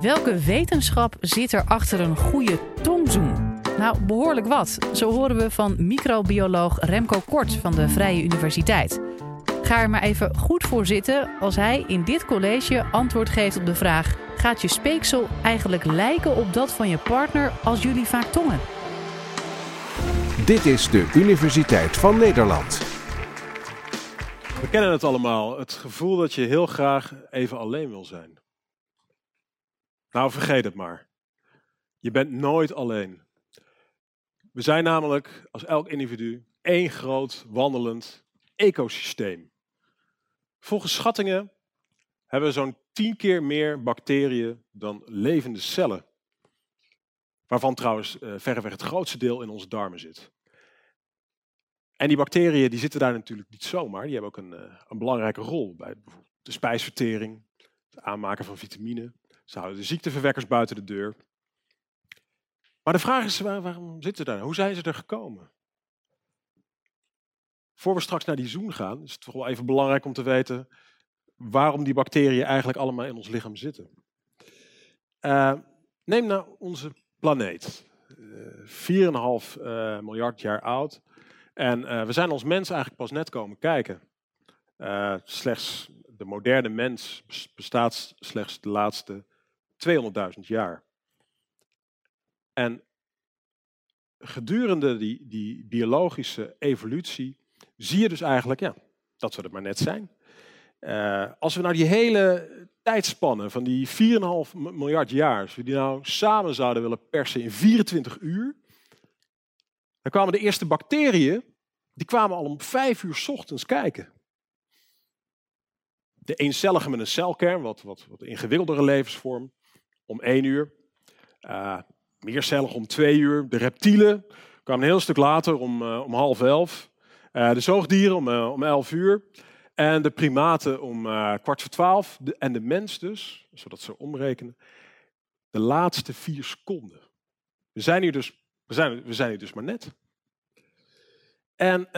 Welke wetenschap zit er achter een goede tongzoen? Nou, behoorlijk wat. Zo horen we van microbioloog Remco Kort van de Vrije Universiteit. Ga er maar even goed voor zitten als hij in dit college antwoord geeft op de vraag: gaat je speeksel eigenlijk lijken op dat van je partner als jullie vaak tongen? Dit is de Universiteit van Nederland. We kennen het allemaal, het gevoel dat je heel graag even alleen wil zijn. Nou, vergeet het maar. Je bent nooit alleen. We zijn namelijk als elk individu één groot wandelend ecosysteem. Volgens schattingen hebben we zo'n tien keer meer bacteriën dan levende cellen. Waarvan trouwens uh, verreweg het grootste deel in onze darmen zit. En die bacteriën die zitten daar natuurlijk niet zomaar. Die hebben ook een, uh, een belangrijke rol bij bijvoorbeeld de spijsvertering, het aanmaken van vitamine. Ze houden de ziekteverwekkers buiten de deur. Maar de vraag is, waar, waarom zitten ze daar? Hoe zijn ze er gekomen? Voor we straks naar die zoen gaan, is het toch wel even belangrijk om te weten waarom die bacteriën eigenlijk allemaal in ons lichaam zitten. Uh, neem nou onze planeet. Uh, 4,5 uh, miljard jaar oud. En uh, we zijn als mens eigenlijk pas net komen kijken. Uh, slechts de moderne mens bestaat slechts de laatste 200.000 jaar. En gedurende die, die biologische evolutie zie je dus eigenlijk ja, dat we er maar net zijn. Uh, als we nou die hele tijdspannen van die 4,5 miljard jaar, als we die nou samen zouden willen persen in 24 uur, dan kwamen de eerste bacteriën, die kwamen al om 5 uur ochtends kijken. De eencellige met een celkern, wat, wat, wat ingewikkeldere levensvorm, om 1 uur. Uh, meercellig om 2 uur. De reptielen kwamen een heel stuk later om, uh, om half elf. Uh, de zoogdieren om, om 11 uur. En de primaten om kwart voor twaalf. En de mens dus, zodat ze omrekenen, de laatste vier seconden. We zijn hier dus, we zijn, we zijn hier dus maar net. En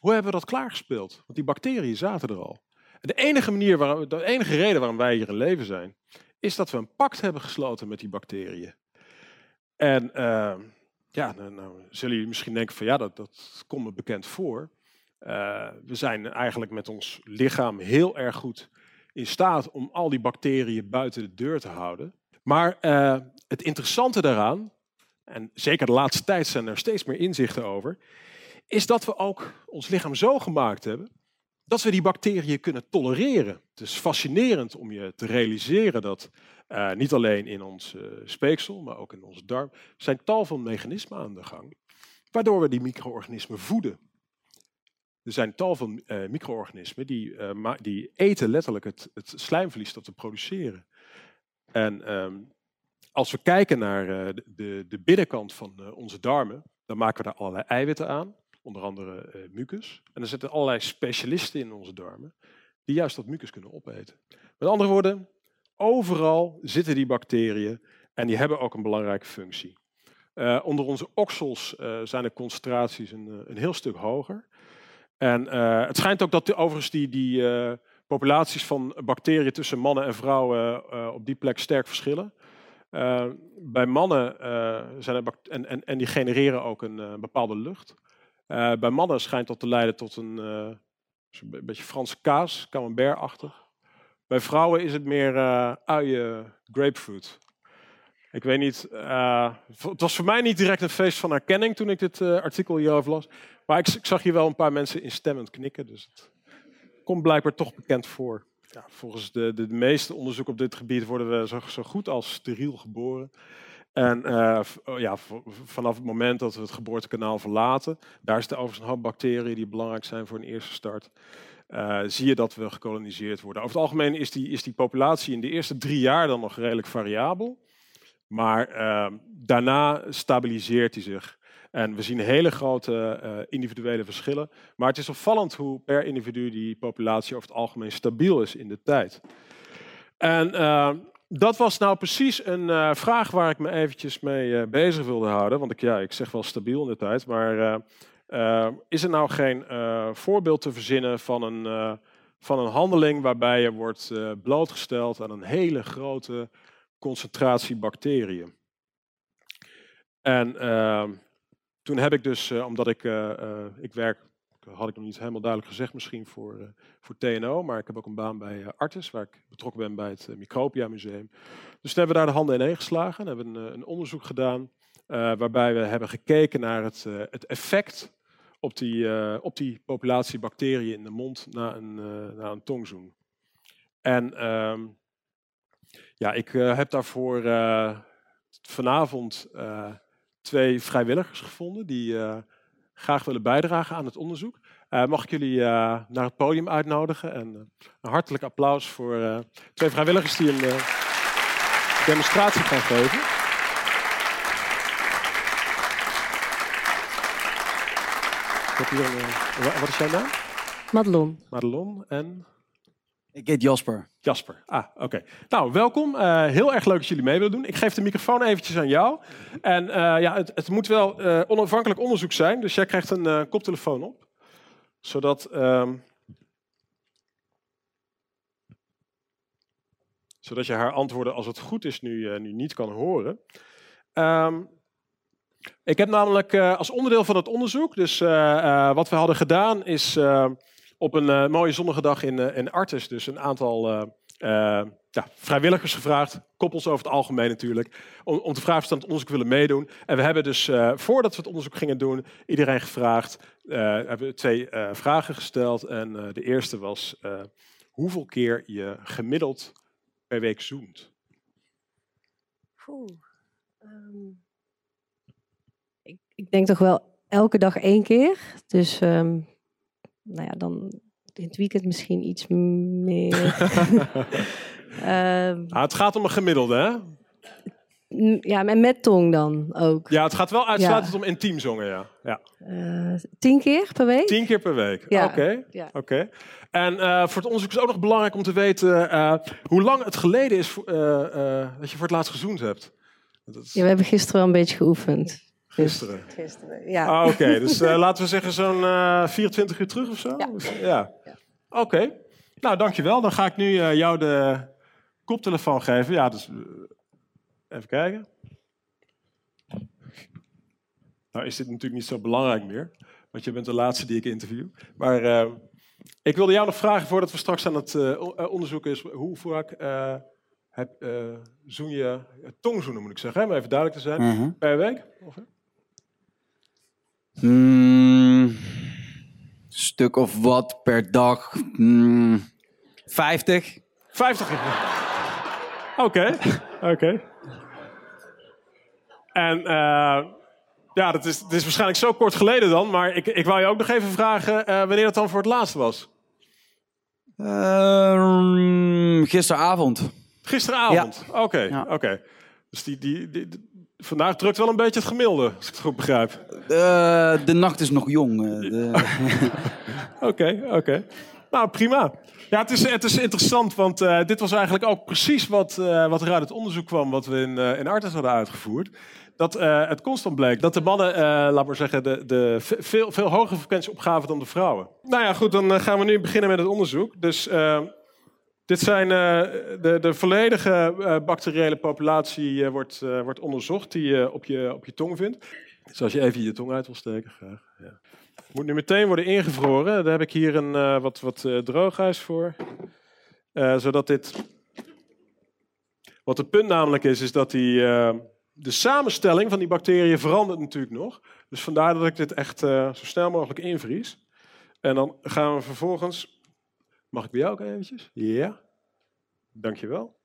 hoe hebben we dat klaargespeeld? Want die bacteriën zaten er al. De enige, manier waar, de enige reden waarom wij hier in leven zijn, is dat we een pact hebben gesloten met die bacteriën. En uh, ja, nou, nou, zullen jullie misschien denken van ja, dat, dat komt me bekend voor. Uh, we zijn eigenlijk met ons lichaam heel erg goed in staat om al die bacteriën buiten de deur te houden. Maar uh, het interessante daaraan, en zeker de laatste tijd zijn er steeds meer inzichten over, is dat we ook ons lichaam zo gemaakt hebben dat we die bacteriën kunnen tolereren. Het is fascinerend om je te realiseren dat uh, niet alleen in ons uh, speeksel, maar ook in onze darm, zijn tal van mechanismen aan de gang, waardoor we die micro-organismen voeden. Er zijn tal van uh, micro-organismen die, die eten letterlijk het, het slijmverlies dat we produceren. En um, als we kijken naar de, de, binnenkant van onze darmen, dan maken we daar allerlei eiwitten aan onder andere uh, mucus. En er zitten allerlei specialisten in onze darmen die juist dat mucus kunnen opeten. Met andere woorden, overal zitten die bacteriën en die hebben ook een belangrijke functie. Uh, onder onze oksels uh, zijn de concentraties een, een, heel stuk hoger. En het schijnt ook dat de, overigens die, die populaties van bacteriën tussen mannen en vrouwen op die plek sterk verschillen. bij mannen zijn en, en, en die genereren ook een bepaalde lucht. Uh, bij mannen schijnt dat te leiden tot een, uh, een beetje Franse kaas, camembert-achtig. Bij vrouwen is het meer uh, uien, grapefruit. Ik weet niet, het was voor mij niet direct een feest van herkenning toen ik dit artikel hierover las. Maar ik, zag hier wel een paar mensen instemmend knikken, dus het komt blijkbaar toch bekend voor. Ja, volgens de, de, meeste onderzoeken op dit gebied worden we zo, zo goed als steriel geboren. En uh, ja, vanaf het moment dat we het geboortekanaal verlaten, daar is overigens een hoop bacteriën die belangrijk zijn voor een eerste start. Uh, zie je dat we gekoloniseerd worden. Over het algemeen is die, is die populatie in de eerste drie jaar dan nog redelijk variabel. Maar uh, daarna stabiliseert hij zich. En we zien hele grote uh, individuele verschillen. Maar het is opvallend hoe per individu die populatie over het algemeen stabiel is in de tijd. En dat was nou precies een uh, vraag waar ik me eventjes mee uh, bezig wilde houden. Want ik, ja, ik zeg wel stabiel in de tijd. Maar uh, is er nou geen voorbeeld te verzinnen van een van een handeling waarbij je wordt blootgesteld aan een hele grote concentratie bacteriën. En toen heb ik dus, omdat ik, ik werk, had ik nog niet helemaal duidelijk gezegd misschien voor, voor TNO, maar ik heb ook een baan bij Artis, waar ik betrokken ben bij het Micropia Museum. Dus toen hebben we daar de handen ineen geslagen en hebben een, een onderzoek gedaan waarbij we hebben gekeken naar het, het effect op die, op die populatie bacteriën in de mond na een, uh, na een tongzoen. En uh, ja, ik heb daarvoor vanavond twee vrijwilligers gevonden die graag willen bijdragen aan het onderzoek. mag ik jullie naar het podium uitnodigen en een hartelijk applaus voor twee vrijwilligers die een demonstratie gaan geven. Eh, wat is jouw naam? Madelon. Madelon en? Ik heet Jasper. Jasper, ah, oké. Nou, welkom. Uh, heel erg leuk dat jullie mee willen doen. Ik geef de microfoon eventjes aan jou. En uh, ja, het, het, moet wel uh, onafhankelijk onderzoek zijn, dus jij krijgt een koptelefoon op. Zodat... Um, zodat je haar antwoorden, als het goed is, nu, nu niet kan horen. Um, ik heb namelijk als onderdeel van het onderzoek, dus wat we hadden gedaan, is op een mooie zonnige dag in, in Artes, dus een aantal ja, vrijwilligers gevraagd, koppels over het algemeen natuurlijk, om, om te vragen of ze aan het onderzoek willen meedoen. En we hebben dus, voordat we het onderzoek gingen doen, iedereen gevraagd, hebben twee vragen gesteld. En de eerste was hoeveel keer je gemiddeld per week zoent. Oeh. Um ik, ik denk toch wel elke dag één keer. Dus um, nou ja, dan in het weekend misschien iets meer. um, ah, het gaat om een gemiddelde, hè? Ja, en met tong dan ook. Ja, het gaat wel uitsluitend ja. om intiem zongen, ja. ja. Uh, tien keer per week? Tien keer per week, ja. oké. Okay. Ja. Okay. En uh, voor het onderzoek is ook nog belangrijk om te weten uh, hoe lang het geleden is dat je voor het laatst gezoend hebt. Is... Ja, we hebben gisteren wel een beetje geoefend. Gisteren. Gisteren, ja. Ah, Oké, dus uh, laten we zeggen zo'n uh, 24 uur terug of zo? Ja. ja. Oké, okay. nou dankjewel. Dan ga ik nu uh, jou de koptelefoon geven. Ja, dus even kijken. Nou is dit natuurlijk niet zo belangrijk meer, want je bent de laatste die ik interview. Maar ik wilde jou nog vragen, voordat we straks aan het onderzoek is, hoe vaak heb, zoen je, tongzoenen moet ik zeggen, om even duidelijk te zijn, mm -hmm. per week? Ongeveer? Mm, stuk of wat per dag. Mm, 50. 50. Oké, oké. En uh, ja, dat is, dat is waarschijnlijk zo kort geleden dan, maar ik, ik wou je ook nog even vragen uh, wanneer dat dan voor het laatste was. Uh, gisteravond. Gisteravond? Oké, oké. Ja. Okay. Dus die, die, die, Vandaag drukt wel een beetje het gemiddelde, als ik het goed begrijp. Uh, de nacht is nog jong. Oké, oké. Okay, Nou, prima. Ja, het is, het is interessant, want uh, dit was eigenlijk ook precies wat, uh, wat er uit het onderzoek kwam... wat we in, in Artes hadden uitgevoerd. Dat het constant bleek dat de mannen, laat maar zeggen, de, de veel, veel hogere frequentie opgaven dan de vrouwen. Nou ja, goed, dan gaan we nu beginnen met het onderzoek. Dus dit zijn uh, de, de volledige uh, bacteriële populatie uh, wordt, wordt onderzocht die je op je op je tong vindt. Dus als je even je tong uit wil steken, graag. Ja. Moet nu meteen worden ingevroren. Daar heb ik hier een wat, wat droogijs voor. zodat dit... Wat het punt namelijk is, is dat die, de samenstelling van die bacteriën verandert natuurlijk nog. Dus vandaar dat ik dit echt zo snel mogelijk invries. En dan gaan we vervolgens Mag ik bij jou ook eventjes? Ja. Dankjewel.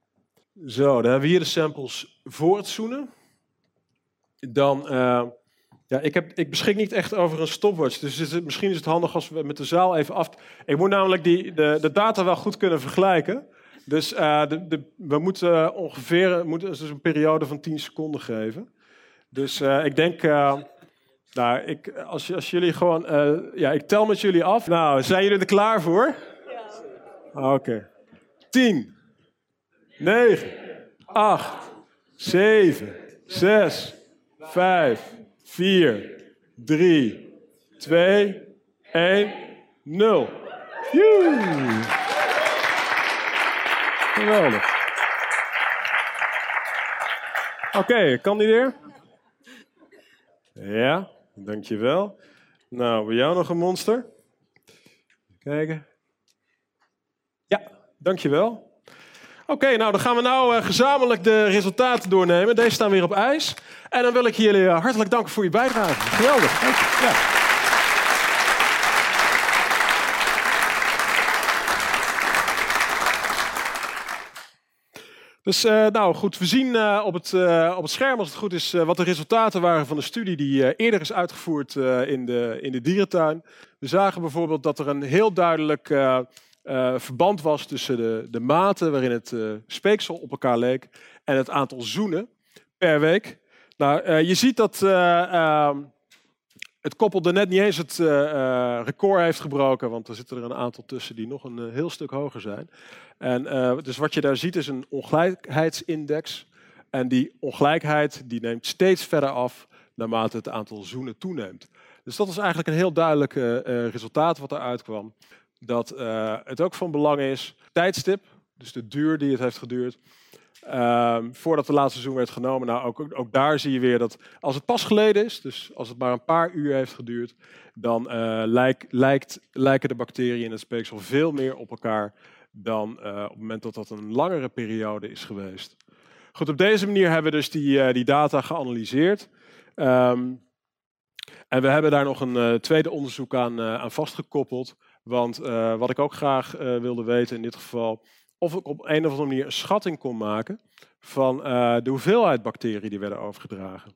Zo, dan hebben we hier de samples voor het zoenen. Dan, uh, ja, ik, heb, ik beschik niet echt over een stopwatch. Dus is het, misschien is het handig als we met de zaal even af... Ik moet namelijk die, de, de data wel goed kunnen vergelijken. Dus uh, de, de, we moeten ongeveer moeten dus een periode van 10 seconden geven. Dus uh, ik denk... nou, ik, als, als jullie gewoon... ja, ik tel met jullie af. Nou, zijn jullie er klaar voor? Oké. Okay. 10, 9, 8, 7, 6, 5, 4, 3, 2, 1, 0. Joe. Geweldig. Oké, kandideer. Ja, dankjewel. Nou, bij jou nog een monster. Kijken. Dankjewel. Oké, nou dan gaan we nou eh, gezamenlijk de resultaten doornemen. Deze staan weer op ijs. En dan wil ik jullie eh, hartelijk danken voor je bijdrage. Geweldig. Ja. Dus eh, nou goed, we zien op, het, op het scherm als het goed is wat de resultaten waren van de studie die eerder is uitgevoerd in, de, in de dierentuin. We zagen bijvoorbeeld dat er een heel duidelijk verband was tussen de, de mate waarin het speeksel op elkaar leek en het aantal zoenen per week. Nou, je ziet dat ehm, het koppel er net niet eens het record heeft gebroken, want er zitten er een aantal tussen die nog een heel stuk hoger zijn. En, dus wat je daar ziet is een ongelijkheidsindex. En die ongelijkheid die neemt steeds verder af naarmate het aantal zoenen toeneemt. Dus dat is eigenlijk een heel duidelijk resultaat wat eruit kwam. Dat uh, het ook van belang is, tijdstip, dus de duur die het heeft geduurd, ehm, voordat de laatste zoen werd genomen. Nou, ook, ook, daar zie je weer dat als het pas geleden is, dus als het maar een paar uur heeft geduurd, dan lijkt, lijkt, lijken de bacteriën in het speeksel veel meer op elkaar dan uh, op het moment dat dat een langere periode is geweest. Goed, op deze manier hebben we dus die, die data geanalyseerd. Um, en we hebben daar nog een tweede onderzoek aan, aan vastgekoppeld. Want wat ik ook graag wilde weten in dit geval, of ik op een of andere manier een schatting kon maken van de hoeveelheid bacteriën die werden overgedragen.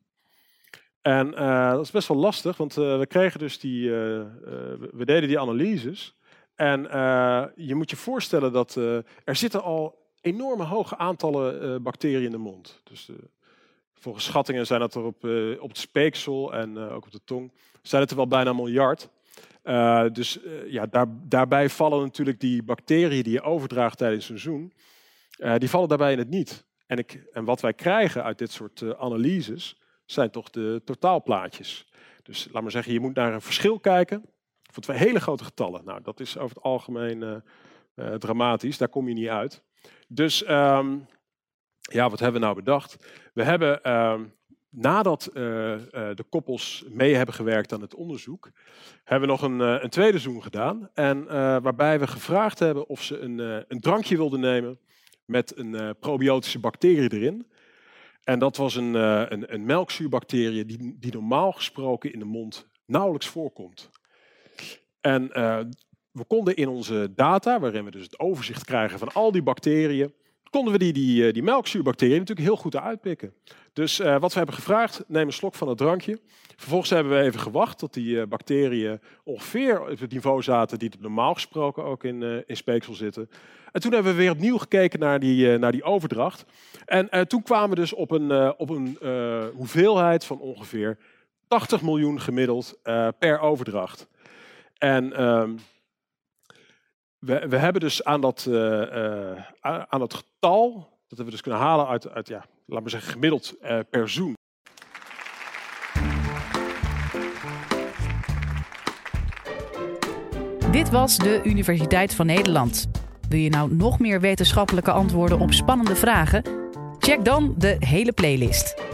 En dat is best wel lastig, want we kregen dus die, we deden die analyses. En je moet je voorstellen dat er zitten al enorme hoge aantallen bacteriën in de mond. Dus volgens schattingen zijn dat er op, op het speeksel en ook op de tong, zijn het er wel bijna een miljard. Dus ja, daar, daarbij vallen natuurlijk die bacteriën die je overdraagt tijdens een zoen, die vallen daarbij in het niet. En, ik, en wat wij krijgen uit dit soort analyses zijn toch de totaalplaatjes. Dus laat maar zeggen, je moet naar een verschil kijken voor twee hele grote getallen. Nou, dat is over het algemeen dramatisch. Daar kom je niet uit. Dus um, ja, wat hebben we nou bedacht? We hebben um, nadat uh, de koppels mee hebben gewerkt aan het onderzoek, hebben we nog een, een tweede zoom gedaan. En waarbij we gevraagd hebben of ze een, een drankje wilden nemen met een probiotische bacterie erin. En dat was een, een, een melkzuurbacterie die, die normaal gesproken in de mond nauwelijks voorkomt. En we konden in onze data, waarin we dus het overzicht krijgen van al die bacteriën, konden we die, die, eh, die melkzuurbacteriën natuurlijk heel goed uitpikken. Dus uh, wat we hebben gevraagd, neem een slok van het drankje. Vervolgens hebben we even gewacht tot die uh, bacteriën ongeveer op het niveau zaten die normaal gesproken ook in, in speeksel zitten. En toen hebben we weer opnieuw gekeken naar die, naar die overdracht. En toen kwamen we dus op een, op een hoeveelheid van ongeveer 80 miljoen gemiddeld per overdracht. En um, we, we hebben dus aan dat, uh, uh, aan dat getal, dat hebben we dus kunnen halen uit, uit ja, laten we zeggen, gemiddeld uh, per zoen. Dit was de Universiteit van Nederland. Wil je nou nog meer wetenschappelijke antwoorden op spannende vragen? Check dan de hele playlist.